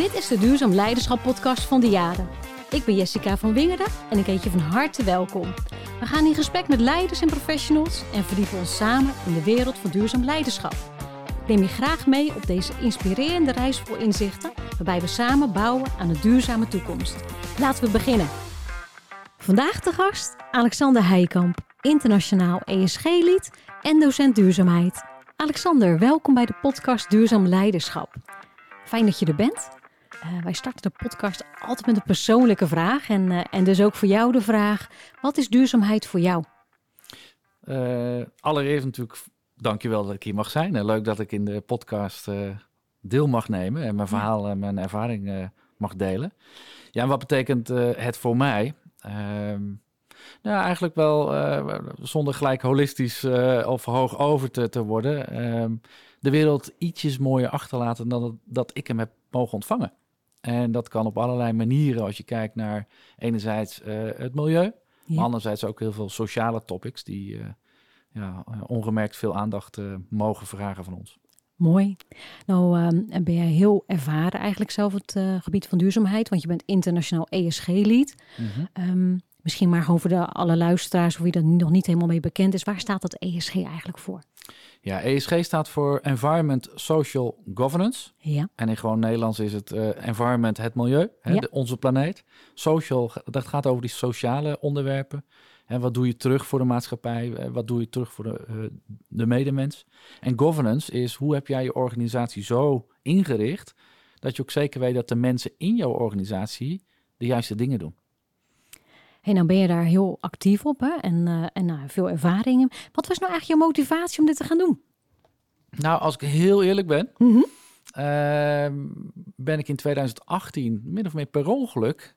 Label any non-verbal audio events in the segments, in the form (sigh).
Dit is de Duurzaam Leiderschap podcast van de Jaren. Ik ben Jessica van Wingerden en ik heet je van harte welkom. We gaan in gesprek met leiders en professionals en verdiepen ons samen in de wereld van duurzaam leiderschap. Neem je graag mee op deze inspirerende reis vol inzichten, waarbij we samen bouwen aan een duurzame toekomst. Laten we beginnen. Vandaag de gast Alexander Heikamp, internationaal ESG-lied en docent duurzaamheid. Alexander, welkom bij de podcast Duurzaam Leiderschap. Fijn dat je er bent. Uh, wij starten de podcast altijd met een persoonlijke vraag. En, uh, en dus ook voor jou de vraag: wat is duurzaamheid voor jou? Uh, allereerst natuurlijk, dankjewel dat ik hier mag zijn. En leuk dat ik in de podcast deel mag nemen en mijn verhaal en mijn ervaring mag delen. Ja, en wat betekent het voor mij? Ehm, nou, eigenlijk wel zonder gelijk holistisch of hoog over te, te worden. Ehm, de wereld ietsjes mooier achterlaten dan dat ik hem heb mogen ontvangen. En dat kan op allerlei manieren als je kijkt naar enerzijds uh, het milieu, maar anderzijds ook heel veel sociale topics die uh, ja, ongemerkt veel aandacht uh, mogen vragen van ons. Mooi. Nou um, ben jij heel ervaren eigenlijk zelf op het gebied van duurzaamheid, want je bent internationaal ESG-lead. Mm -hmm. um, misschien maar gewoon voor de alle luisteraars of wie er nog niet helemaal mee bekend is. Waar staat dat ESG eigenlijk voor? Ja, ESG staat voor Environment Social Governance. Ja. En in gewoon Nederlands is het uh, environment, het milieu, hè, ja. de, onze planeet. Social, dat gaat over die sociale onderwerpen. En wat doe je terug voor de maatschappij? Wat doe je terug voor de, uh, de medemens? En governance is hoe heb jij je organisatie zo ingericht dat je ook zeker weet dat de mensen in jouw organisatie de juiste dingen doen. Hey, nou ben je daar heel actief op hè? en, uh, en nou, veel ervaringen. Wat was nou eigenlijk je motivatie om dit te gaan doen? Nou, als ik heel eerlijk ben, mm -hmm. uh, ben ik in 2018 min of meer per ongeluk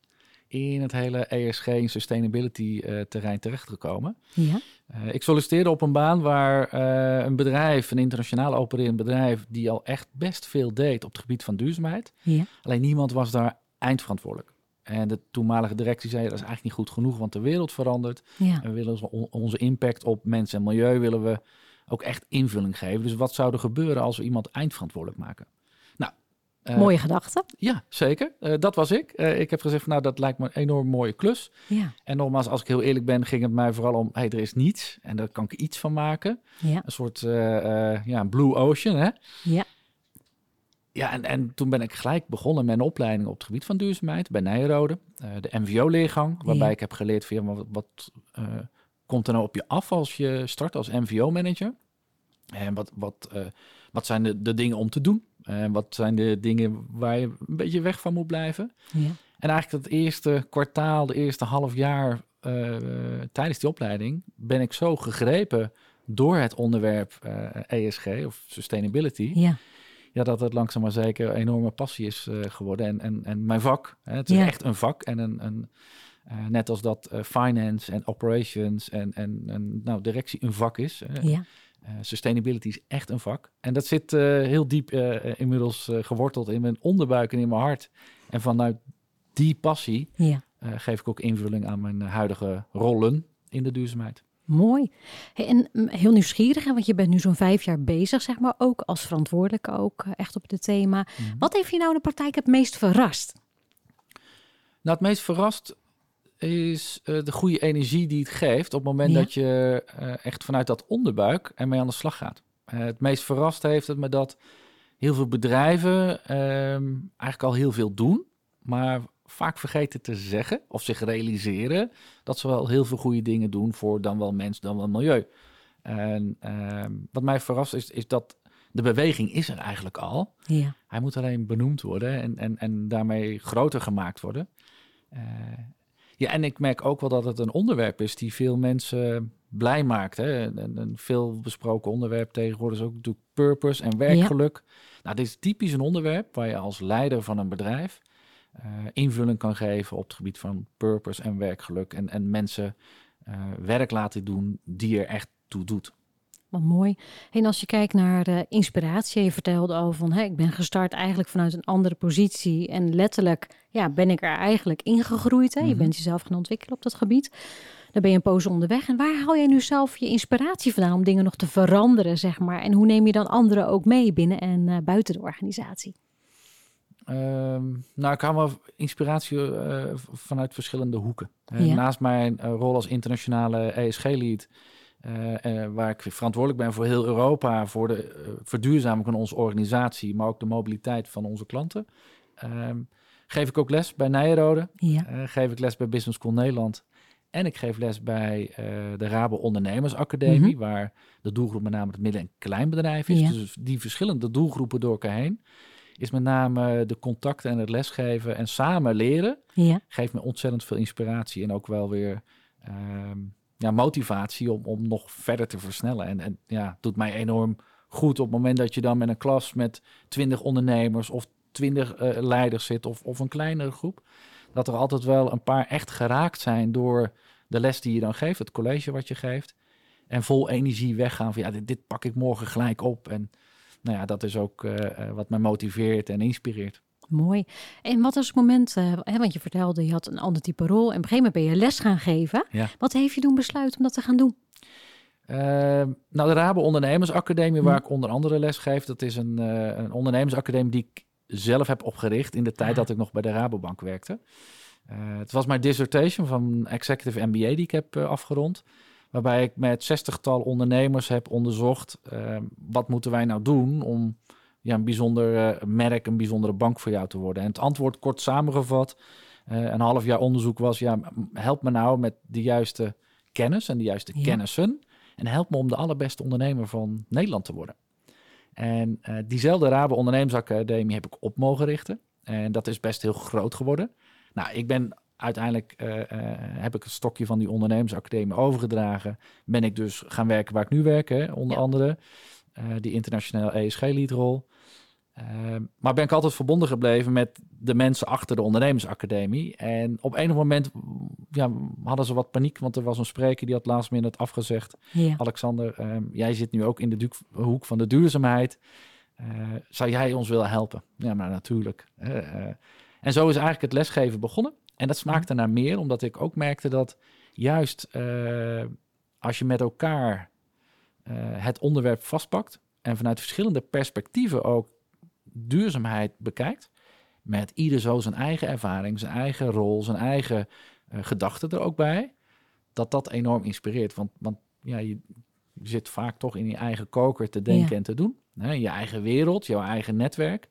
in het hele ESG en sustainability uh, terrein terechtgekomen. Ja. Uh, ik solliciteerde op een baan waar uh, een bedrijf, een internationaal opererend bedrijf, die al echt best veel deed op het gebied van duurzaamheid. Ja. Alleen niemand was daar eindverantwoordelijk. En de toenmalige directie zei, dat is eigenlijk niet goed genoeg, want de wereld verandert. Ja. En we willen onze impact op mensen en milieu willen we ook echt invulling geven. Dus wat zou er gebeuren als we iemand eindverantwoordelijk maken? Nou, uh, mooie gedachte. Ja, zeker. Uh, dat was ik. Uh, ik heb gezegd, van, nou, dat lijkt me een enorm mooie klus. Ja. En nogmaals, als ik heel eerlijk ben, ging het mij vooral om, hey, er is niets en daar kan ik iets van maken. Ja. Een soort ja, blue ocean, hè? Ja. Ja, en, en toen ben ik gelijk begonnen met een opleiding op het gebied van duurzaamheid bij Nijrode. Uh, de MVO-leergang, waarbij ja. ik heb geleerd van ja, wat, wat uh, komt er nou op je af als je start als MVO-manager? En wat, wat, uh, wat zijn de, de dingen om te doen? En wat zijn de dingen waar je een beetje weg van moet blijven? Ja. En eigenlijk het eerste kwartaal, de eerste half jaar tijdens die opleiding ben ik zo gegrepen door het onderwerp ESG of sustainability. Ja ja, dat het langzaam maar zeker een enorme passie is uh, geworden. En, en, en mijn vak, hè, het is ja. echt een vak. En een, een, uh, net als dat uh, finance en operations en, en, en nou, directie een vak is. ja. sustainability is echt een vak. En dat zit heel diep inmiddels geworteld in mijn onderbuik en in mijn hart. En vanuit die passie ja. geef ik ook invulling aan mijn huidige rollen in de duurzaamheid. Mooi. Hey, en mm, heel nieuwsgierig, want je bent nu zo'n vijf jaar bezig, zeg maar, ook als verantwoordelijke, ook echt op het thema. Mm -hmm. Wat heeft je nou in de praktijk het meest verrast? Nou, het meest verrast is uh, de goede energie die het geeft op het moment ja. dat je uh, echt vanuit dat onderbuik ermee aan de slag gaat. Uh, het meest verrast heeft het me dat heel veel bedrijven ehm, eigenlijk al heel veel doen, maar vaak vergeten te zeggen of zich realiseren dat ze wel heel veel goede dingen doen voor dan wel mens, dan wel milieu. En uh, wat mij verrast is, is dat de beweging is er eigenlijk al. Ja. Hij moet alleen benoemd worden en, en, en daarmee groter gemaakt worden. Uh, ja, en ik merk ook wel dat het een onderwerp is die veel mensen blij maakt. Hè? Een, een veel besproken onderwerp tegenwoordig is ook natuurlijk purpose en werkgeluk. Ja. Nou, dit is typisch een onderwerp waar je als leider van een bedrijf invulling kan geven op het gebied van purpose en werkgeluk. En, en mensen uh, werk laten doen die er echt toe doet. Wat mooi. En als je kijkt naar inspiratie, je vertelde over van hè, ik ben gestart eigenlijk vanuit een andere positie en letterlijk ja, ben ik er eigenlijk ingegroeid. Hè? Mm -hmm. Je bent jezelf gaan ontwikkelen op dat gebied. Dan ben je een poos onderweg. En waar haal jij nu zelf je inspiratie vandaan om dingen nog te veranderen, zeg maar? En hoe neem je dan anderen ook mee binnen en uh, buiten de organisatie? Ehm, nou, ik haal wel inspiratie vanuit verschillende hoeken. Naast mijn rol als internationale ESG-lead waar ik verantwoordelijk ben voor heel Europa, voor de verduurzaming van onze organisatie, maar ook de mobiliteit van onze klanten. Ehm, geef ik ook les bij Nijrode, ja. geef ik les bij Business School Nederland en ik geef les bij de Rabo Ondernemersacademie, mm waar de doelgroep met name het midden- en kleinbedrijf is. Dus die verschillende doelgroepen door elkaar heen is met name de contacten en het lesgeven en samen leren. Ja. Geeft me ontzettend veel inspiratie en ook wel weer ehm, ja, motivatie om, om nog verder te versnellen. En, en ja, doet mij enorm goed op het moment dat je dan met een klas met twintig ondernemers of twintig uh, leiders zit of, of een kleinere groep. Dat er altijd wel een paar echt geraakt zijn door de les die je dan geeft, het college wat je geeft. En vol energie weggaan van ja, dit, dit pak ik morgen gelijk op. En nou ja, dat is ook uh, wat mij motiveert en inspireert. Mooi. En wat is het moment, uh, hè, want je vertelde je had een ander type rol en op een gegeven moment ben je les gaan geven. Ja. Wat heeft je doen besluiten om dat te gaan doen? Uh, nou, de Rabo Ondernemersacademie, waar hm. ik onder andere les geef, dat is een, uh, een ondernemersacademie die ik zelf heb opgericht in de tijd dat ik nog bij de Rabobank werkte. het was mijn dissertation van Executive MBA die ik heb afgerond. Waarbij ik met zestigtal ondernemers heb onderzocht, wat moeten wij nou doen om ja, een bijzonder eh, merk, een bijzondere bank voor jou te worden? En het antwoord kort samengevat, uh, een half jaar onderzoek was, ja, help me nou met de juiste kennis en de juiste kennissen. En help me om de allerbeste ondernemer van Nederland te worden. En uh, diezelfde Rabe Ondernemersacademie heb ik op mogen richten. En dat is best heel groot geworden. Nou, ik ben uiteindelijk heb ik het stokje van die ondernemersacademie overgedragen. Ben ik dus gaan werken waar ik nu werk, hè, onder andere. die internationale ESG-leadrol. Uh, maar ben ik altijd verbonden gebleven met de mensen achter de ondernemersacademie. En op een moment ja, hadden ze wat paniek, want er was een spreker die had laatst minute afgezegd. Alexander, ehm, jij zit nu ook in de hoek van de duurzaamheid. Uh, zou jij ons willen helpen? Ja, maar natuurlijk. Uh, en zo is eigenlijk het lesgeven begonnen. En dat smaakte naar meer, omdat ik ook merkte dat juist eh, als je met elkaar het onderwerp vastpakt en vanuit verschillende perspectieven ook duurzaamheid bekijkt, met ieder zo zijn eigen ervaring, zijn eigen rol, zijn eigen uh, gedachten er ook bij, dat dat enorm inspireert. Want, want ja, je, zit vaak toch in je eigen koker te denken en te doen. Hè? Je eigen wereld, jouw eigen netwerk.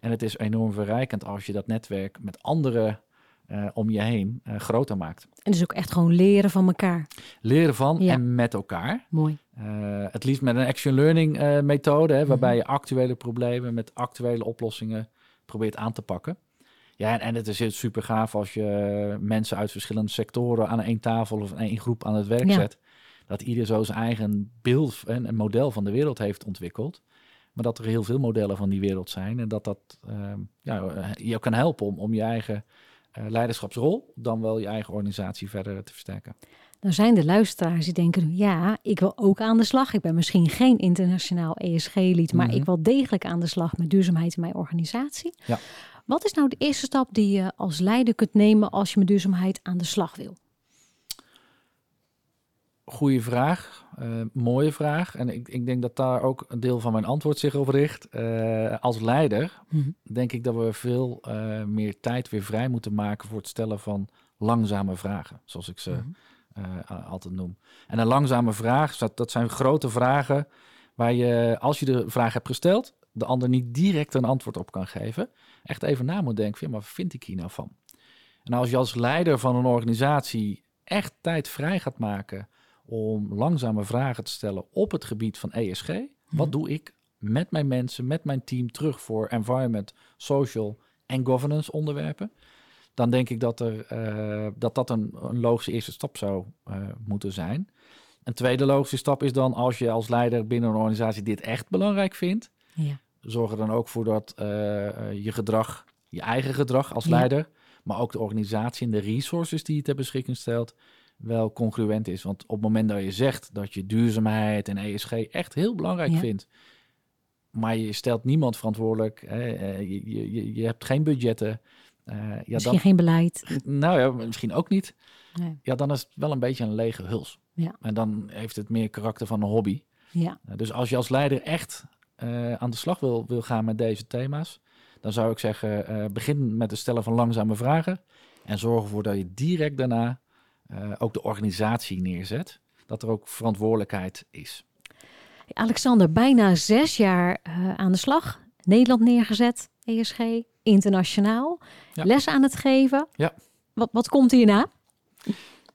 En het is enorm verrijkend als je dat netwerk met anderen uh, om je heen uh, groter maakt. En dus ook echt gewoon leren van elkaar. Leren van en met elkaar. Mooi. Uh, het liefst met een action learning methode, hè, waarbij je actuele problemen met actuele oplossingen probeert aan te pakken. Ja, en, en het is super gaaf als je mensen uit verschillende sectoren aan één tafel of één groep aan het werk zet. Dat ieder zo zijn eigen beeld en een model van de wereld heeft ontwikkeld. Maar dat er heel veel modellen van die wereld zijn. En dat dat ja, je kan helpen om, om je eigen leiderschapsrol, dan wel je eigen organisatie verder te versterken. Dan zijn de luisteraars die denken, ja, ik wil ook aan de slag. Ik ben misschien geen internationaal ESG-lid, maar mhm. ik wil degelijk aan de slag met duurzaamheid in mijn organisatie. Ja. Wat is nou de eerste stap die je als leider kunt nemen als je met duurzaamheid aan de slag wil? Goeie vraag, uh, mooie vraag. En ik, ik, denk dat daar ook een deel van mijn antwoord zich op richt. Uh, als leider mhm. denk ik dat we veel uh, meer tijd weer vrij moeten maken voor het stellen van langzame vragen, zoals ik ze mhm. altijd noem. En een langzame vraag, dat, dat zijn grote vragen waar je, als je de vraag hebt gesteld, de ander niet direct een antwoord op kan geven. Echt even na moet denken, maar wat vind ik hier nou van? En als je als leider van een organisatie echt tijd vrij gaat maken om langzame vragen te stellen op het gebied van ESG. Wat mhm. doe ik met mijn mensen, met mijn team terug voor environment, social en governance onderwerpen? Dan denk ik dat er, uh, dat, dat een, een, logische eerste stap zou uh, moeten zijn. Een tweede logische stap is dan als je als leider binnen een organisatie dit echt belangrijk vindt. Ja. Zorg er dan ook voor dat uh, je gedrag, je eigen gedrag als leider, maar ook de organisatie en de resources die je ter beschikking stelt, wel congruent is. Want op het moment dat je zegt dat je duurzaamheid en ESG echt heel belangrijk vindt, maar je stelt niemand verantwoordelijk, hè, eh, je, je, je hebt geen budgetten. Uh, ja, misschien dan, geen beleid. Nou ja, misschien ook niet. Nee. Ja, dan is het wel een beetje een lege huls. Ja. En dan heeft het meer karakter van een hobby. Ja. Uh, dus als je als leider echt uh, aan de slag wil, wil gaan met deze thema's, dan zou ik zeggen, begin met het stellen van langzame vragen. En zorg ervoor dat je direct daarna ook de organisatie neerzet. Dat er ook verantwoordelijkheid is. Alexander, bijna zes jaar aan de slag. Nederland neergezet, ESG, internationaal. Ja. Les aan het geven. Ja. Wat, wat komt hierna?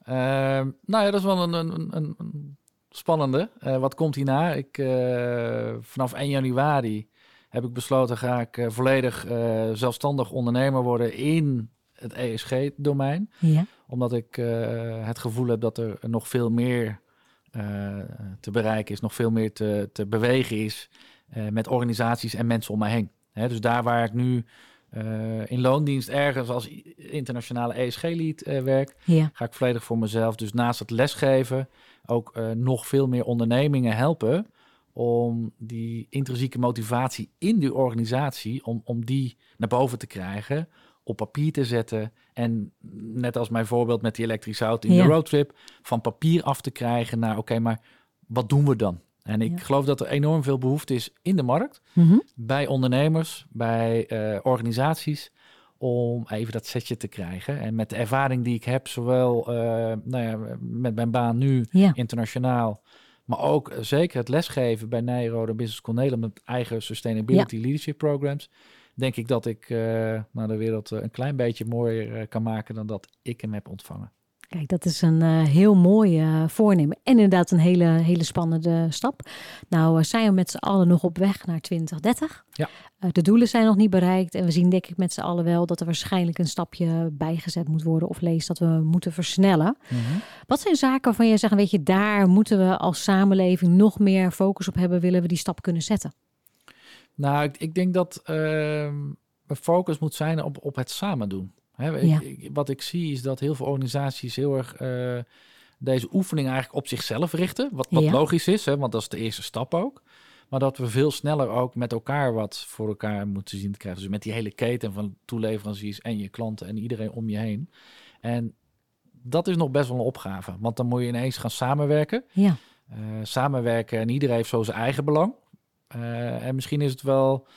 Ehm, nou ja, dat is wel een, een, een spannende. Uh, wat komt hierna? Ik, uh, vanaf 1 januari heb ik besloten, ga ik uh, volledig zelfstandig ondernemer worden in het ESG-domein. Ja. Omdat ik het gevoel heb dat er nog veel meer te bereiken is, nog veel meer te, te bewegen is met organisaties en mensen om mij heen. Hè, dus daar waar ik nu uh, in loondienst ergens als internationale ESG-lead uh, werk, ja. ga ik volledig voor mezelf. Dus naast het lesgeven ook uh, nog veel meer ondernemingen helpen om die intrinsieke motivatie in die organisatie, om, om die naar boven te krijgen, op papier te zetten. En net als mijn voorbeeld met die elektrische auto in ja. de roadtrip, van papier af te krijgen naar oké, maar wat doen we dan? En ik geloof dat er enorm veel behoefte is in de markt, mhm. bij ondernemers, bij uh, organisaties, om even dat setje te krijgen. En met de ervaring die ik heb, zowel uh, nou ja, met mijn baan nu internationaal, maar ook zeker het lesgeven bij Nijrode Business School Nederland met eigen Sustainability Leadership Programs, denk ik dat ik uh, nou, de wereld een klein beetje mooier kan maken dan dat ik hem heb ontvangen. Kijk, dat is een uh, heel mooi uh, voornemen. En inderdaad een hele, hele spannende stap. Nou, uh, zijn we met z'n allen nog op weg naar 2030. Ja. de doelen zijn nog niet bereikt. En we zien denk ik met z'n allen wel dat er waarschijnlijk een stapje bijgezet moet worden. Of lees dat we moeten versnellen. Mm -hmm. Wat zijn zaken waarvan je zegt, weet je, daar moeten we als samenleving nog meer focus op hebben. Willen we die stap kunnen zetten? Nou, ik, ik denk dat een focus moet zijn op, op het samen doen wat ik zie is dat heel veel organisaties heel erg uh, deze oefening eigenlijk op zichzelf richten. Wat, wat logisch is, hè, want dat is de eerste stap ook. Maar dat we veel sneller ook met elkaar wat voor elkaar moeten zien te krijgen. Dus met die hele keten van toeleveranciers en je klanten en iedereen om je heen. En dat is nog best wel een opgave. Want dan moet je ineens gaan samenwerken. Ja. Uh, samenwerken en iedereen heeft zo zijn eigen belang. Uh, en misschien is het wel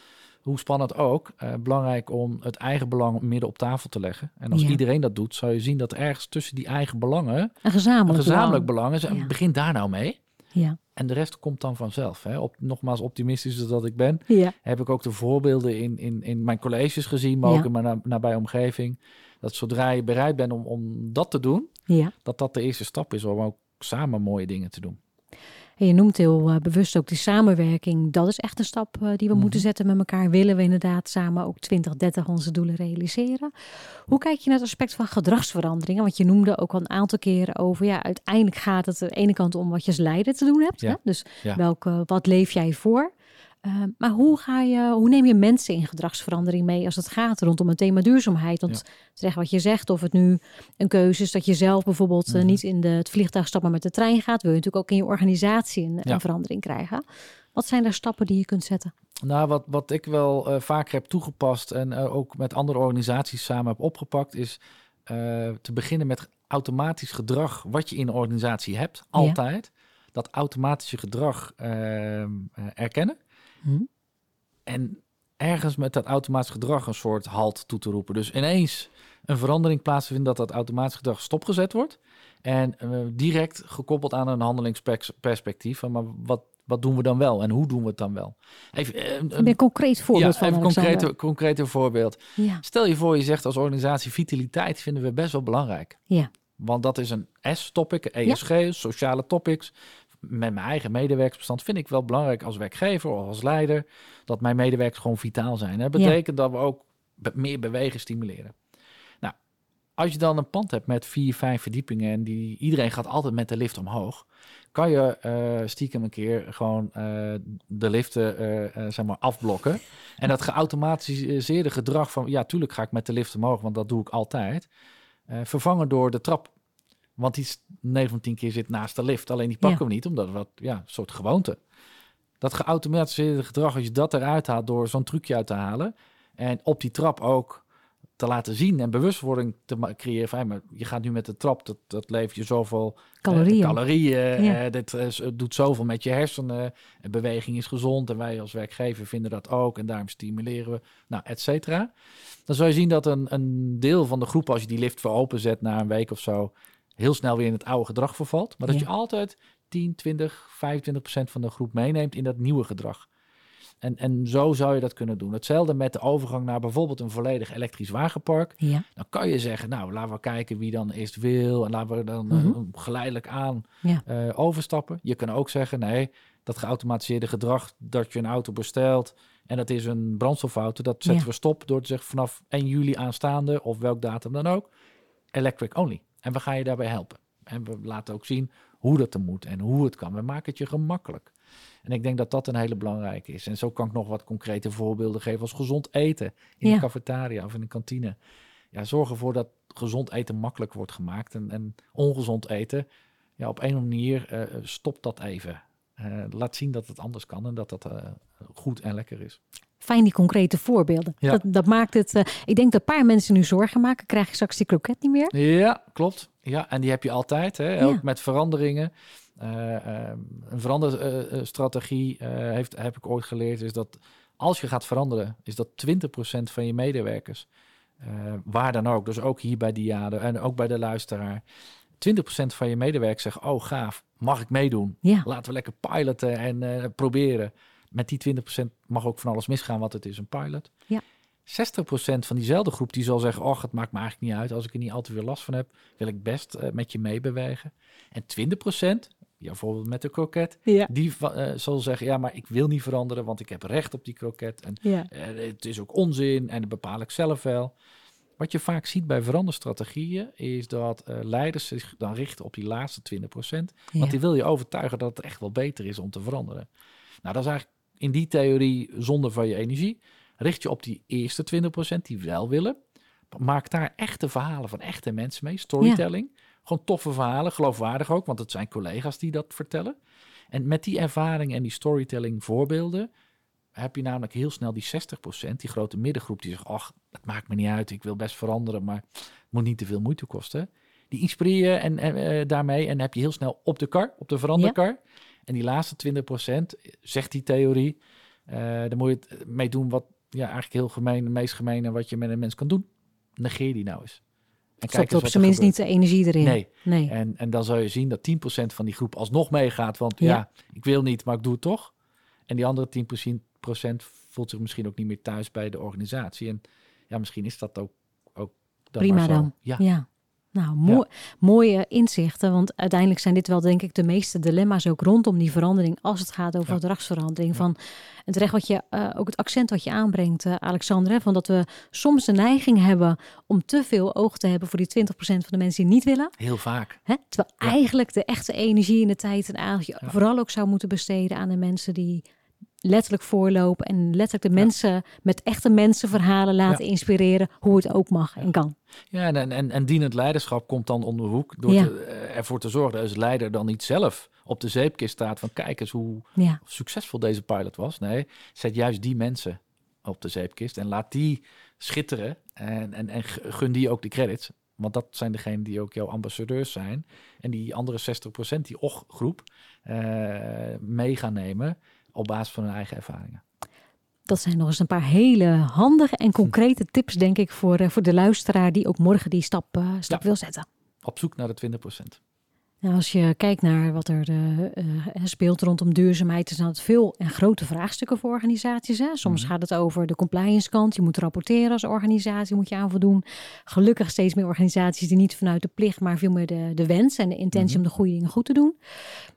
hoe spannend ook, uh, belangrijk om het eigen belang midden op tafel te leggen. En als iedereen dat doet, zou je zien dat ergens tussen die eigen belangen een gezamenlijk, een gezamenlijk belang, is. Ja. Begin daar nou mee. Ja. En de rest komt dan vanzelf. Hè. Op, nogmaals, optimistisch dat ik ben, ja. heb ik ook de voorbeelden in, in, in mijn colleges gezien, maar ook in mijn nabij omgeving. Dat zodra je bereid bent om, om dat te doen, dat dat de eerste stap is om ook samen mooie dingen te doen. En je noemt heel uh, bewust ook die samenwerking. Dat is echt een stap uh, die we moeten mhm. zetten met elkaar. Willen we inderdaad samen ook 2030 onze doelen realiseren? Hoe kijk je naar het aspect van gedragsveranderingen? Want je noemde ook al een aantal keren over, ja, uiteindelijk gaat het aan de ene kant om wat je als leider te doen hebt. Ja. Hè? Dus ja. welke, wat leef jij voor? Uh, maar hoe, ga je, hoe neem je mensen in gedragsverandering mee als het gaat rondom het thema duurzaamheid? Want zeg wat je zegt, of het nu een keuze is dat je zelf bijvoorbeeld uh, niet in de, het vliegtuig stapt, maar met de trein gaat, wil je natuurlijk ook in je organisatie een, ja. een verandering krijgen. Wat zijn er stappen die je kunt zetten? Nou, wat, wat ik wel uh, vaker heb toegepast en ook met andere organisaties samen heb opgepakt, is te beginnen met automatisch gedrag wat je in een organisatie hebt, altijd. Ja. Dat automatische gedrag ehm, erkennen. Hm? En ergens met dat automatisch gedrag een soort halt toe te roepen. Dus ineens een verandering plaatsvindt dat dat automatisch gedrag stopgezet wordt. En uh, direct gekoppeld aan een handelingsperspectief van maar wat, wat doen we dan wel en hoe doen we het dan wel? Even uh, een, een concreet voorbeeld ja, even concrete, concrete voorbeeld. Ja. Stel je voor, je zegt als organisatie vitaliteit vinden we best wel belangrijk. Ja. Want dat is een S-topic, ESG, ja. sociale topics met mijn eigen medewerkersbestand vind ik wel belangrijk als werkgever of als leider dat mijn medewerkers gewoon vitaal zijn. Dat betekent dat we ook meer bewegen stimuleren. Nou, als je dan een pand hebt met vier, vijf verdiepingen en die, iedereen gaat altijd met de lift omhoog, kan je uh, stiekem een keer gewoon uh, de liften uh, zeg maar afblokken. En dat geautomatiseerde gedrag van, ja, tuurlijk ga ik met de lift omhoog, want dat doe ik altijd, vervangen door de trap want die 9 van 10 keer zit naast de lift. Alleen die pakken we niet, omdat we wat, ja, een soort gewoonte. Dat geautomatiseerde gedrag, als je dat eruit haalt door zo'n trucje uit te halen. En op die trap ook te laten zien en bewustwording te creëren. Van, maar je gaat nu met de trap, dat, dat levert je zoveel calorieën. calorieën dit doet zoveel met je hersenen. beweging is gezond en wij als werkgever vinden dat ook. En daarom stimuleren we, nou, et cetera. Dan zou je zien dat een, een deel van de groep, als je die lift voor open zet na een week of zo, heel snel weer in het oude gedrag vervalt. Maar dat je altijd 10, 20, 25 procent van de groep meeneemt in dat nieuwe gedrag. En, en zo zou je dat kunnen doen. Hetzelfde met de overgang naar bijvoorbeeld een volledig elektrisch wagenpark. Ja. Dan kan je zeggen, nou, laten we kijken wie dan eerst wil. En laten we dan mm geleidelijk aan eh, overstappen. Je kan ook zeggen, nee, dat geautomatiseerde gedrag dat je een auto bestelt... en dat is een brandstofauto, dat zetten we stop door te zeggen vanaf 1 juli aanstaande... of welk datum dan ook, electric only. En we gaan je daarbij helpen. En we laten ook zien hoe dat er moet en hoe het kan. We maken het je gemakkelijk. En ik denk dat dat een hele belangrijke is. En zo kan ik nog wat concrete voorbeelden geven als gezond eten in de cafetaria of in de kantine. Ja, zorg ervoor dat gezond eten makkelijk wordt gemaakt. En, en ongezond eten, ja, op een manier uh, stop dat even. Uh, laat zien dat het anders kan en dat dat uh, goed en lekker is. Fijn die concrete voorbeelden. Ja. Dat, dat maakt het. ik denk dat een paar mensen nu zorgen maken. Krijg je straks die kroket niet meer? Ja, klopt. Ja, en die heb je altijd. Hè? Ook met veranderingen. Uh, een veranderstrategie uh, heeft, heb ik ooit geleerd, is dat als je gaat veranderen, is dat 20% van je medewerkers, waar dan ook, dus ook hier bij Diade en ook bij de luisteraar, 20% van je medewerkers zegt, oh gaaf, mag ik meedoen? Ja. Laten we lekker piloten en proberen. Met die 20% mag ook van alles misgaan, want het is een pilot. Ja. 60% van diezelfde groep die zal zeggen: Och, het maakt me eigenlijk niet uit. Als ik er niet altijd weer last van heb, wil ik best uh, met je meebewegen. En 20%, ja, bijvoorbeeld met de kroket, ja. die uh, zal zeggen: Ja, maar ik wil niet veranderen, want ik heb recht op die kroket. En ja. uh, het is ook onzin en dat bepaal ik zelf wel. Wat je vaak ziet bij veranderstrategieën is dat leiders zich dan richten op die laatste 20%. Want die wil je overtuigen dat het echt wel beter is om te veranderen. Nou, dat is eigenlijk in die theorie zonde van je energie. Richt je op die eerste 20% die wel willen. Maak daar echte verhalen van echte mensen mee. Storytelling. Gewoon toffe verhalen, geloofwaardig ook, want het zijn collega's die dat vertellen. En met die ervaring en die storytelling voorbeelden heb je namelijk heel snel die 60%, die grote middengroep die zegt, ach, het maakt me niet uit, ik wil best veranderen, maar het moet niet te veel moeite kosten. Die inspireer je en, en uh, daarmee en heb je heel snel op de kar, op de veranderkar. En die laatste 20%, zegt die theorie, uh, daar moet je het mee doen wat ja, eigenlijk heel gemeen, het meest gemene wat je met een mens kan doen. Negeer die nou eens. En kijk op zijn minst niet de energie erin. Nee. nee. En, en dan zal je zien dat 10% van die groep alsnog meegaat. Want ja. ik wil niet, maar ik doe het toch. En die andere 10% voelt zich misschien ook niet meer thuis bij de organisatie. En ja, misschien is dat ook, ook Prima dan. Ja. ja. Nou, mooie inzichten, want uiteindelijk zijn dit wel denk ik de meeste dilemma's ook rondom die verandering als het gaat over gedragsverandering. Van, en terecht wat je, uh, ook het accent wat je aanbrengt, uh, Alexander, van dat we soms de neiging hebben om te veel oog te hebben voor die 20% van de mensen die niet willen. Heel vaak. Hè? Terwijl eigenlijk de echte energie in de tijd en aandacht vooral ook zou moeten besteden aan de mensen die letterlijk voorlopen en letterlijk de mensen met echte mensenverhalen laten inspireren hoe het ook mag en kan. Ja, en, en, en dienend leiderschap komt dan onder de hoek door te, eh, ervoor te zorgen dat als leider dan niet zelf op de zeepkist staat van kijk eens hoe succesvol deze pilot was. Nee, zet juist die mensen op de zeepkist en laat die schitteren en, en, en gun die ook de credits. Want dat zijn degenen die ook jouw ambassadeurs zijn. En die andere 60%, die och-groep, uh, mee gaan nemen op basis van hun eigen ervaringen. Dat zijn nog eens een paar hele handige en concrete tips, denk ik, voor, eh, voor de luisteraar die ook morgen die stap, uh, stap wil zetten. Op zoek naar de 20%. Nou, als je kijkt naar wat er uh, speelt rondom duurzaamheid, zijn het veel en grote vraagstukken voor organisaties. Hè? Soms mhm. gaat het over de compliance kant. Je moet rapporteren als organisatie, moet je aan voldoen. Gelukkig steeds meer organisaties die niet vanuit de plicht, maar veel meer de, de wens en de intentie mhm. om de goede dingen goed te doen.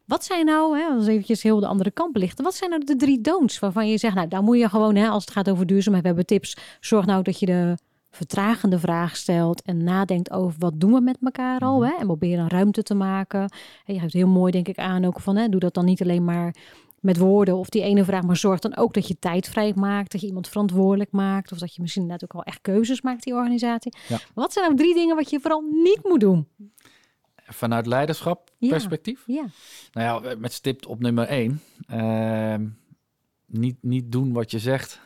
Wat zijn nou, hè, als eventjes heel de andere kant belichten, wat zijn nou de drie don'ts waarvan je zegt, nou daar moet je gewoon, hè, als het gaat over duurzaamheid, we hebben tips, zorg nou dat je de vertragende vraag stelt en nadenkt over wat doen we met elkaar al. Mhm. Hè? En proberen ruimte te maken. En je hebt heel mooi, denk ik, aan ook van hè, doe dat dan niet alleen maar met woorden of die ene vraag, maar zorg dan ook dat je tijd vrij maakt, dat je iemand verantwoordelijk maakt, of dat je misschien net ook al echt keuzes maakt, die organisatie. Wat zijn nou drie dingen wat je vooral niet moet doen? Vanuit leiderschap perspectief? Ja. Nou ja, met stipt op nummer één. Uh, niet, niet doen wat je zegt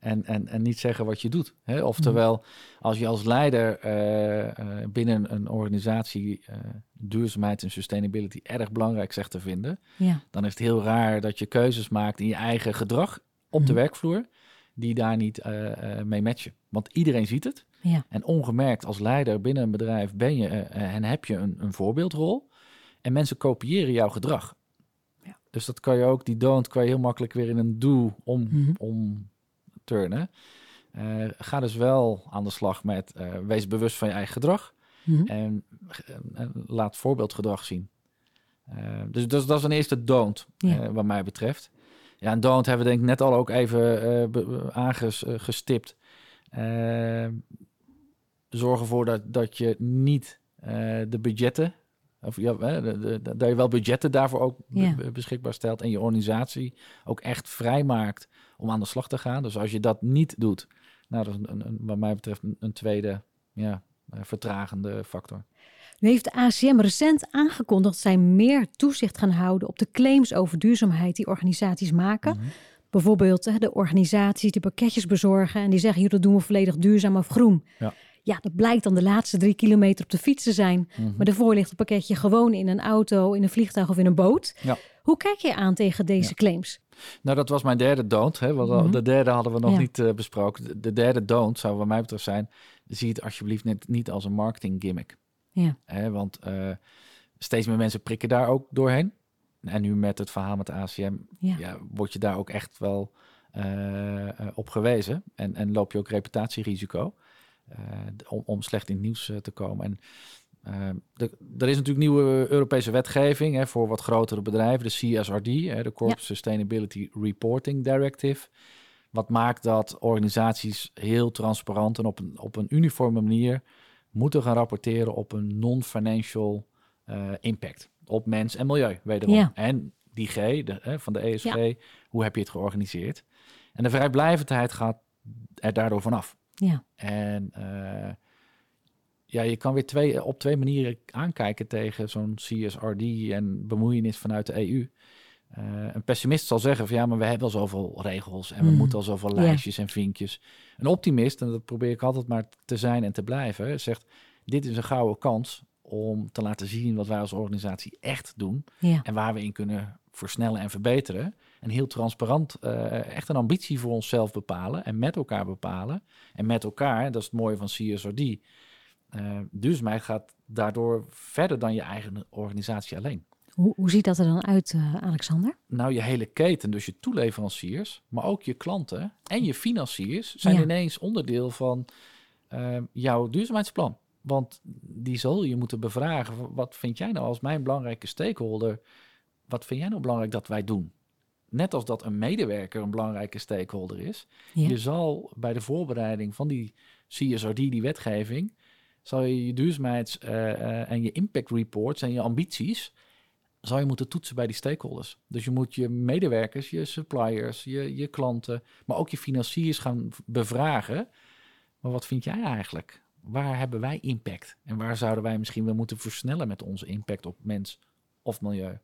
En, en, en niet zeggen wat je doet. Hè? Oftewel, mhm. als je als leider uh, binnen een organisatie uh, duurzaamheid en sustainability erg belangrijk zegt te vinden, ja. dan is het heel raar dat je keuzes maakt in je eigen gedrag op de mhm. werkvloer, die daar niet mee matchen. Want iedereen ziet het. Ja. En ongemerkt als leider binnen een bedrijf ben je en heb je een, een voorbeeldrol. En mensen kopiëren jouw gedrag. Ja. Dus dat kan je ook, die don't, kan je heel makkelijk weer in een do om, mm om turnen. Uh, ga dus wel aan de slag met uh, wees bewust van je eigen gedrag mhm. en, laat voorbeeldgedrag zien. Uh, dus, dus, dat is een eerste don't, wat mij betreft. Ja, en don't hebben we denk ik net al ook even aangestipt. zorg ervoor dat, dat je niet de budgetten of ja, dat je wel budgetten daarvoor ook beschikbaar stelt en je organisatie ook echt vrijmaakt om aan de slag te gaan. Dus als je dat niet doet, nou, dat is een, een, wat mij betreft een, tweede ja, eh, vertragende factor. Nu heeft de ACM recent aangekondigd dat zij meer toezicht gaan houden op de claims over duurzaamheid die organisaties maken. Mhm. Bijvoorbeeld de organisaties die pakketjes bezorgen en die zeggen, hier dat doen we volledig duurzaam of groen. Ja. Ja, dat blijkt dan de laatste drie kilometer op de fiets te zijn. Mhm. Maar daarvoor ligt het pakketje gewoon in een auto, in een vliegtuig of in een boot. Ja. Hoe kijk je aan tegen deze claims? Nou, dat was mijn derde don't. Hè, want mhm. De derde hadden we nog niet uh, besproken. De, derde don't zou wat mij betreft zijn... zie het alsjeblieft net niet als een marketing gimmick. Ja. Hè, want uh, steeds meer mensen prikken daar ook doorheen. En nu met het verhaal met ACM... Ja. ja word je daar ook echt wel uh, op gewezen. En, en loop je ook reputatierisico... om, om slecht in het nieuws te komen. En uh, er is natuurlijk nieuwe Europese wetgeving hè, voor wat grotere bedrijven, de CSRD, hè, de Corporate Sustainability Reporting Directive. Wat maakt dat organisaties heel transparant en op een, op een uniforme manier moeten gaan rapporteren op een non-financial uh, impact op mens en milieu, wederom. Ja. En die G de, hè, van de ESG, hoe heb je het georganiseerd? En de vrijblijvendheid gaat er daardoor vanaf. Ja. En uh, ja, je kan weer twee, op twee manieren aankijken tegen zo'n CSRD en bemoeienis vanuit de EU. Uh, eh, een pessimist zal zeggen van ja, maar we hebben al zoveel regels en we mm. moeten al zoveel lijstjes en vinkjes. Een optimist, en dat probeer ik altijd maar te zijn en te blijven, zegt dit is een gouden kans om te laten zien wat wij als organisatie echt doen en waar we in kunnen versnellen en verbeteren. En heel transparant uh, echt een ambitie voor onszelf bepalen en met elkaar bepalen. En met elkaar, dat is het mooie van CSRD, uh, duurzaamheid gaat daardoor verder dan je eigen organisatie alleen. Hoe, hoe ziet dat er dan uit, uh, Alexander? Nou, je hele keten, dus je toeleveranciers, maar ook je klanten en je financiers zijn ineens onderdeel van uh, jouw duurzaamheidsplan. Want die zal je moeten bevragen. Wat vind jij nou als mijn belangrijke stakeholder? Wat vind jij nou belangrijk dat wij doen? Net als dat een medewerker een belangrijke stakeholder is. Je zal bij de voorbereiding van die CSRD, die wetgeving, zal je je duurzaamheids- eh, eh, en je impact reports en je ambities, zal je moeten toetsen bij die stakeholders. Dus je moet je medewerkers, je suppliers, je, je klanten, maar ook je financiers gaan bevragen. Maar wat vind jij eigenlijk? Waar hebben wij impact? En waar zouden wij misschien wel moeten versnellen met onze impact op mens of milieu?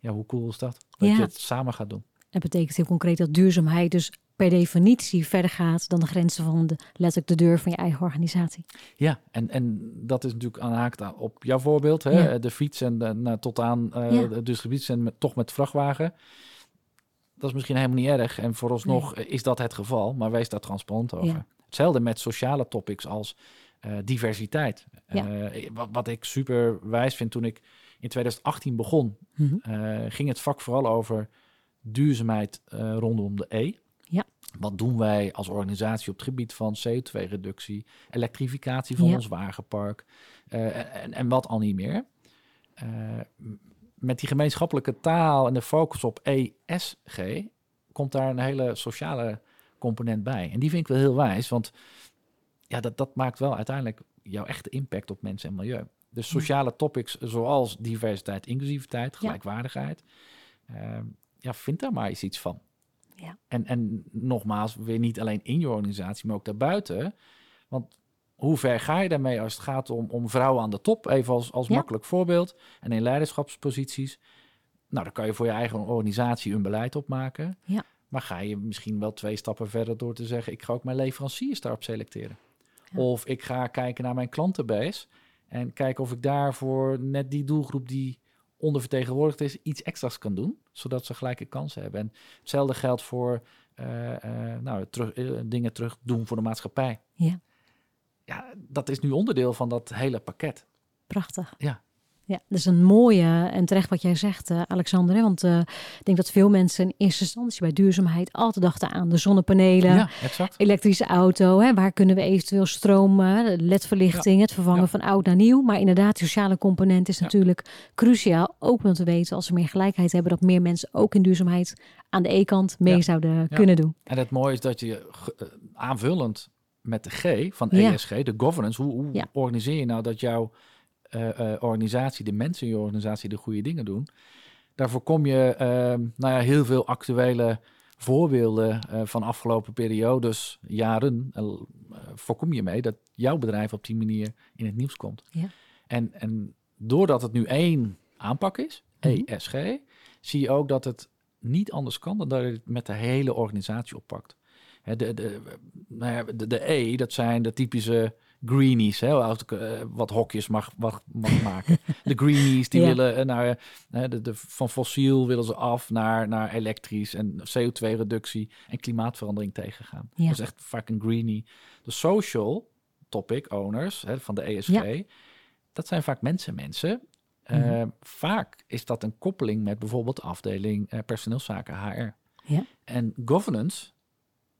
Ja, hoe cool is dat? Dat je het samen gaat doen. Dat betekent heel concreet dat duurzaamheid dus per definitie verder gaat dan de grenzen van de, letterlijk de deur van je eigen organisatie. Ja, en, en dat is natuurlijk aanhaakt op jouw voorbeeld, hè? de fiets en de, nou, tot aan uh, ja. de distributie en met, toch met vrachtwagen. Dat is misschien helemaal niet erg en vooralsnog nee. is dat het geval, maar wees daar transparant over. Hetzelfde met sociale topics als uh, diversiteit. Uh, wat, wat, ik super wijs vind toen ik in 2018 begon, mm -hmm. ging het vak vooral over duurzaamheid rondom de E. Ja. Wat doen wij als organisatie op het gebied van CO2-reductie, elektrificatie van ons wagenpark uh, en, en, wat al niet meer? Uh, met die gemeenschappelijke taal en de focus op ESG komt daar een hele sociale component bij. En die vind ik wel heel wijs, want ja, dat, dat maakt wel uiteindelijk jouw echte impact op mensen en milieu. Dus sociale topics zoals diversiteit, inclusiviteit, gelijkwaardigheid. Uh, ja, vind daar maar eens iets van. Ja. En, en nogmaals, weer niet alleen in je organisatie, maar ook daarbuiten. Want hoe ver ga je daarmee als het gaat om, om vrouwen aan de top? Even als, als makkelijk voorbeeld. En in leiderschapsposities. Nou, dan kan je voor je eigen organisatie een beleid opmaken. Ja. Maar ga je misschien wel twee stappen verder door te zeggen: ik ga ook mijn leveranciers daarop selecteren. Of ik ga kijken naar mijn klantenbase en kijken of ik daar voor net die doelgroep die ondervertegenwoordigd is, iets extra's kan doen, zodat ze gelijke kansen hebben. En hetzelfde geldt voor uh, uh, nou, terug, uh, dingen terug doen voor de maatschappij. Ja. Ja, dat is nu onderdeel van dat hele pakket. Prachtig. Ja. Ja, dat is een mooie en terecht wat jij zegt, uh, Alexander. Hè? Want uh, ik denk dat veel mensen in eerste instantie bij duurzaamheid altijd dachten aan de zonnepanelen, ja, elektrische auto. Hè? Waar kunnen we eventueel stroom, ledverlichting, ja. het vervangen ja. van oud naar nieuw. Maar inderdaad, sociale component is natuurlijk cruciaal. Ook om te weten, als we meer gelijkheid hebben, dat meer mensen ook in duurzaamheid aan de E-kant mee zouden kunnen doen. En het mooie is dat je aanvullend met de G van ESG, de governance, hoe, hoe organiseer je nou dat jouw organisatie, de mensen in je organisatie de goede dingen doen. Daarvoor kom je uh, nou ja, heel veel actuele voorbeelden uh, van afgelopen periodes, jaren, voorkom je mee dat jouw bedrijf op die manier in het nieuws komt. Ja. En, en doordat het nu één aanpak is, mm -hmm. ESG, zie je ook dat het niet anders kan dan dat je het met de hele organisatie oppakt. De, de, nou ja, de, de E, dat zijn de typische greenies, hè, als ik uh, wat hokjes mag, mag, mag (laughs) maken. De greenies die ja. willen uh, naar uh, de, de, van fossiel willen ze af naar, naar elektrisch en CO2-reductie en klimaatverandering tegengaan. Ja. Dat is echt vaak een greenie. De social topic owners hè, van de ESG, ja. dat zijn vaak mensen, mensen. Mm -hmm. Vaak is dat een koppeling met bijvoorbeeld de afdeling personeelszaken HR. Ja. En governance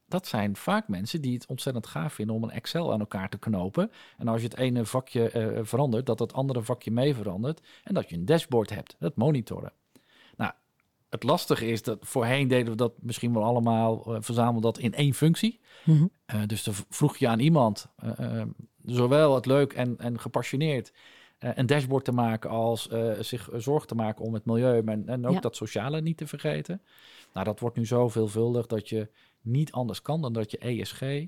dat zijn vaak mensen die het ontzettend gaaf vinden om een Excel aan elkaar te knopen. En als je het ene vakje uh, verandert, dat het andere vakje mee verandert. En dat je een dashboard hebt, het monitoren. Nou, het lastige is dat voorheen deden we dat misschien wel allemaal, uh, dat in één functie. Mm -hmm. uh, dus dan vroeg je aan iemand, zowel het leuk en, en gepassioneerd, een dashboard te maken als zich zorgen te maken om het milieu en, en ook ja. dat sociale niet te vergeten. Nou, dat wordt nu zo veelvuldig dat je niet anders kan dan dat je ESG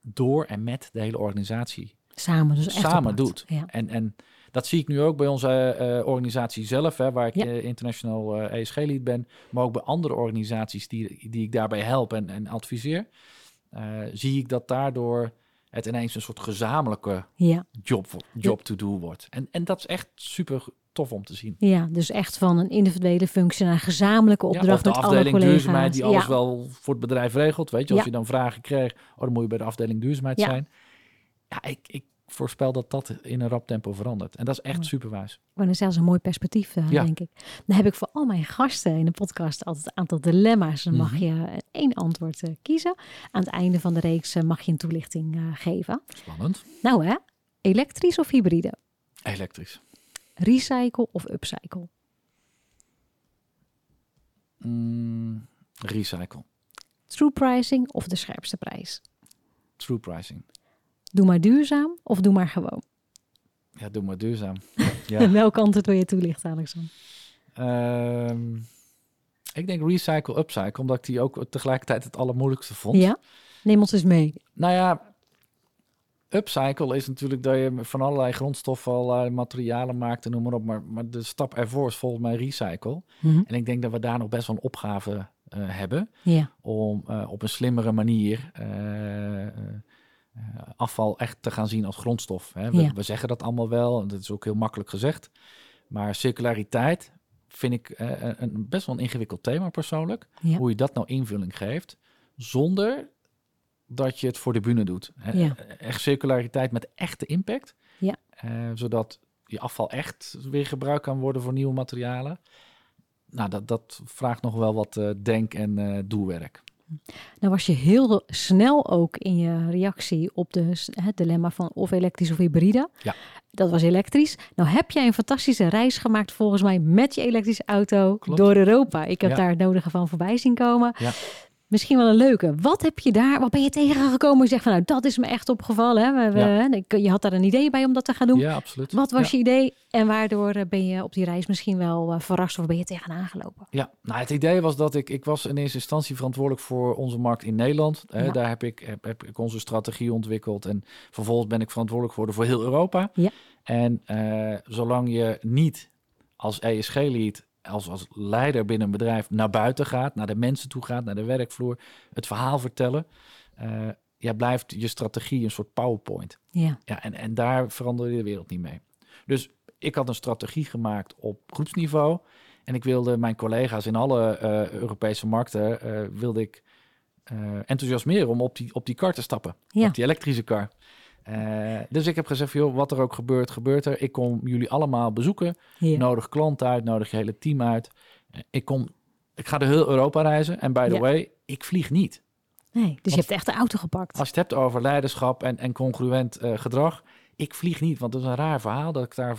door en met de hele organisatie samen, dus samen doet. Ja. En, en dat zie ik nu ook bij onze uh, organisatie zelf, hè, waar ik ja. uh, international uh, ESG-lead ben, maar ook bij andere organisaties die, die ik daarbij help en, en adviseer, zie ik dat daardoor het ineens een soort gezamenlijke ja. job, job to do wordt. En, en dat is echt super tof om te zien. Ja, dus echt van een individuele functie naar een gezamenlijke opdracht ja, met de afdeling alle collega's. duurzaamheid die alles ja. wel voor het bedrijf regelt. Weet je, als je dan vragen kreeg, oh, dan moet je bij de afdeling duurzaamheid zijn. Ja, ik, ik voorspel dat dat in een rap tempo verandert. En dat is echt Mooi. super wijs. Maar dat zelfs een mooi perspectief, uh, denk ik. Dan heb ik voor al mijn gasten in de podcast altijd een aantal dilemma's. Dan mag Mhm. je één antwoord uh, kiezen. Aan het einde van de reeks uh, mag je een toelichting geven. Spannend. Nou hè, elektrisch of hybride? Elektrisch. Recycle of upcycle? Mm, recycle. True pricing of de scherpste prijs? True pricing. Doe maar duurzaam of doe maar gewoon? Ja, doe maar duurzaam. (laughs) Ja. welke antwoord wil je toelichten, Alexander? Um, ik denk recycle, upcycle, omdat ik die ook tegelijkertijd het allermoeilijkste vond. Ja? Neem ons eens mee. Nou ja, upcycle is natuurlijk dat je van allerlei grondstoffen allerlei materialen maakt en noem maar op. Maar, maar de stap ervoor is volgens mij recycle. Mhm. En ik denk dat we daar nog best wel een opgave uh, hebben. Ja. Om uh, op een slimmere manier uh, afval echt te gaan zien als grondstof. Hè. We, ja. we, zeggen dat allemaal wel en dat is ook heel makkelijk gezegd. Maar circulariteit vind ik een, een best wel een ingewikkeld thema persoonlijk. Ja. Hoe je dat nou invulling geeft zonder dat je het voor de bühne doet. Ja. Echt circulariteit met echte impact. Ja. Uh, zodat je afval echt weer gebruikt kan worden voor nieuwe materialen. Nou, dat, dat vraagt nog wel wat uh, denk- en uh, doelwerk. Nou was je heel snel ook in je reactie op de, het dilemma van of elektrisch of hybride. Ja. Dat was elektrisch. Nou heb jij een fantastische reis gemaakt volgens mij met je elektrische auto Klopt. door Europa. Ik heb ja. daar het nodige van voorbij zien komen. Ja. Misschien wel een leuke. Wat heb je daar, wat ben je tegengekomen? Je zegt van nou, dat is me echt opgevallen. Hè? We, ja. Je had daar een idee bij om dat te gaan doen. Ja, absoluut. Wat was ja. je idee en waardoor eh, ben je op die reis misschien wel uh, verrast of ben je tegenaan gelopen? Ja, nou het idee was dat ik, ik was in eerste instantie verantwoordelijk voor onze markt in Nederland. Hè? Ja. Daar heb ik, heb, heb, ik onze strategie ontwikkeld en vervolgens ben ik verantwoordelijk geworden voor heel Europa. Ja. En uh, zolang je niet als ESG-lead als, als leider binnen een bedrijf naar buiten gaat, naar de mensen toe gaat, naar de werkvloer, het verhaal vertellen. Uh, ja, blijft je strategie een soort PowerPoint. Ja. ja en, en daar verander je de wereld niet mee. Dus ik had een strategie gemaakt op groepsniveau. En ik wilde mijn collega's in alle uh, Europese markten uh, wilde ik enthousiasmeren om op die, op die kar te stappen. Ja. Op die elektrische kar. Uh, dus ik heb gezegd, joh, wat er ook gebeurt, gebeurt er. Ik kom jullie allemaal bezoeken. Ja. Nodig klanten uit, nodig je hele team uit. Ik, kom, ik ga door heel Europa reizen. En by the Ja. way, ik vlieg niet. Nee, dus je hebt echt de auto gepakt. Als je het hebt over leiderschap en, en congruent eh, gedrag. Ik vlieg niet, want het is een raar verhaal dat ik daar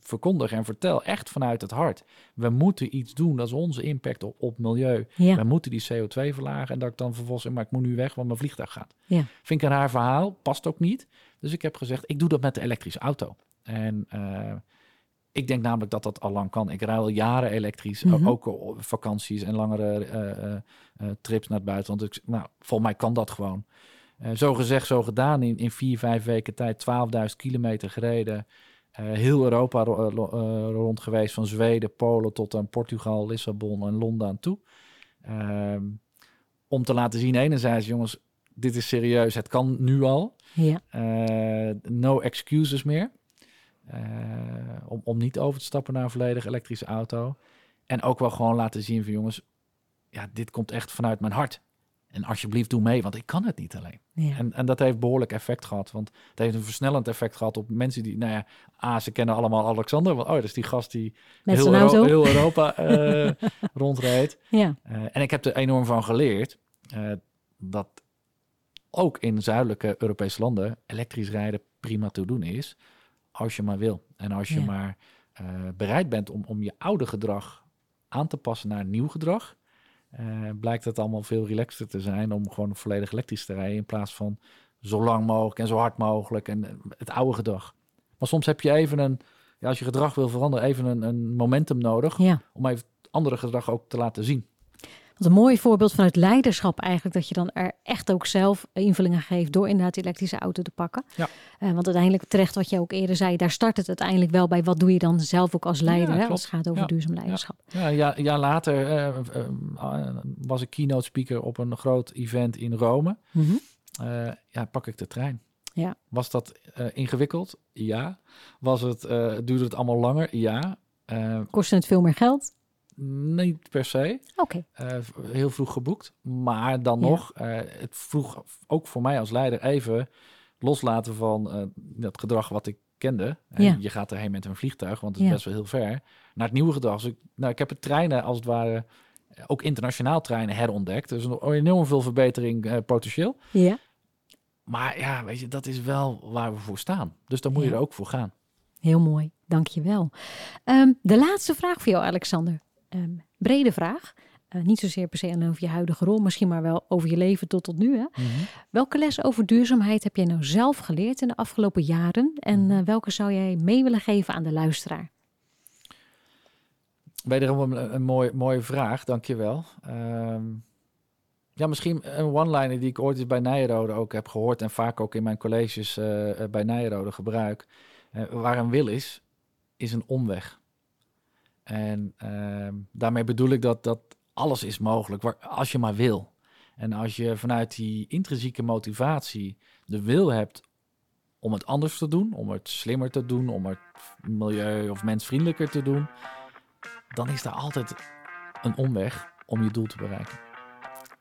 verkondig en vertel. Echt vanuit het hart. We moeten iets doen. Dat is onze impact op, op milieu. Ja. We moeten die CO2 verlagen. En dat ik dan vervolgens zeg, maar ik moet nu weg, want mijn vliegtuig gaat. Ja. Vind ik een raar verhaal. Past ook niet. Dus ik heb gezegd, ik doe dat met de elektrische auto. En eh, ik denk namelijk dat dat al lang kan. Ik rij al jaren elektrisch. Mhm. Ook op vakanties en langere eh, eh, trips naar het buitenland. Dus, nou, volgens mij kan dat gewoon. Zo gezegd, zo gedaan. In, in vier, vijf weken tijd 12.000 kilometer gereden. Eh, heel Europa ro- eh, eh, rond geweest. Van Zweden, Polen tot aan Portugal, Lissabon en Londen aan toe. Ehm, om te laten zien, enerzijds, jongens, dit is serieus. Het kan nu al. Ja. No excuses meer. Om, om niet over te stappen naar een volledig elektrische auto. En ook wel gewoon laten zien van jongens, ja, dit komt echt vanuit mijn hart. En alsjeblieft doe mee, want ik kan het niet alleen. Ja. En, en dat heeft behoorlijk effect gehad. Want het heeft een versnellend effect gehad op mensen die, nou ja, A, ze kennen allemaal Alexander. Want, oh, dat is die gast die heel, Euro- heel (laughs) Europa eh rondreed. Ja. Eh, en ik heb er enorm van geleerd eh, dat ook in zuidelijke Europese landen elektrisch rijden prima te doen is. Als je maar wil. En als je Ja. maar bereid bent om, om je oude gedrag aan te passen naar nieuw gedrag. Eh, blijkt het allemaal veel relaxter te zijn om gewoon volledig elektrisch te rijden. In plaats van zo lang mogelijk en zo hard mogelijk en eh, het oude gedrag. Maar soms heb je even een, ja, als je gedrag wil veranderen, even een, een momentum nodig ja. om even andere gedrag ook te laten zien. Wat een mooi voorbeeld vanuit leiderschap eigenlijk. Dat je dan er echt ook zelf invullingen geeft door inderdaad die elektrische auto te pakken. Ja. Eh, want uiteindelijk terecht wat je ook eerder zei. Daar start het uiteindelijk wel bij. Wat doe je dan zelf ook als leider? Ja, hè, als het gaat over Ja. duurzaam leiderschap. Ja, een jaar later eh, eh, was ik keynote speaker op een groot event in Rome. Mhm. Ja, pak ik de trein. Ja. Was dat ingewikkeld? Ja. Was het, duurde het allemaal langer? Ja. Eh, Kost het veel meer geld? Niet per se. Oké. Eh, heel vroeg geboekt. Maar dan Ja. nog, eh, het vroeg ook voor mij als leider even loslaten van eh, dat gedrag wat ik kende. En Ja. Je gaat erheen met een vliegtuig, want het is Ja. best wel heel ver. Naar het nieuwe gedrag. Dus ik, nou, ik heb het treinen als het ware, ook internationaal treinen herontdekt. Dus nog enorm veel verbetering potentieel. Ja. Maar ja, weet je, dat is wel waar we voor staan. Dus dan moet je er ook voor gaan. Heel mooi, dankjewel. Um, de laatste vraag voor jou, Alexander. Ehm, brede vraag. Uh, niet zozeer per se over je huidige rol, misschien maar wel over je leven tot tot nu. Hè? Welke les over duurzaamheid heb jij nou zelf geleerd in de afgelopen jaren? En uh, welke zou jij mee willen geven aan de luisteraar? Wederom een, een mooie, mooie vraag, dankjewel. Um, ja, misschien een one-liner die ik ooit eens bij Nijrode ook heb gehoord... en vaak ook in mijn colleges uh, bij Nijrode gebruik. Waar een wil is, is een omweg. En uh, daarmee bedoel ik dat, dat alles is mogelijk, waar, als je maar wil. En als je vanuit die intrinsieke motivatie de wil hebt om het anders te doen... om het slimmer te doen, om het milieu- of mensvriendelijker te doen... dan is daar altijd een omweg om je doel te bereiken.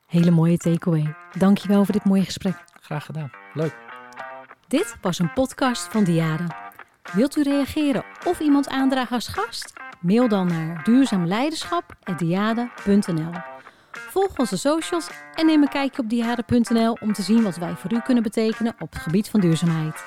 Hele mooie takeaway. Dankjewel voor dit mooie gesprek. Graag gedaan. Leuk. Dit was een podcast van Diada. Wilt u reageren of iemand aandragen als gast? Mail dan naar duurzaamleiderschap.diada.nl Volg onze socials en neem een kijkje op diada.nl om te zien wat wij voor u kunnen betekenen op het gebied van duurzaamheid.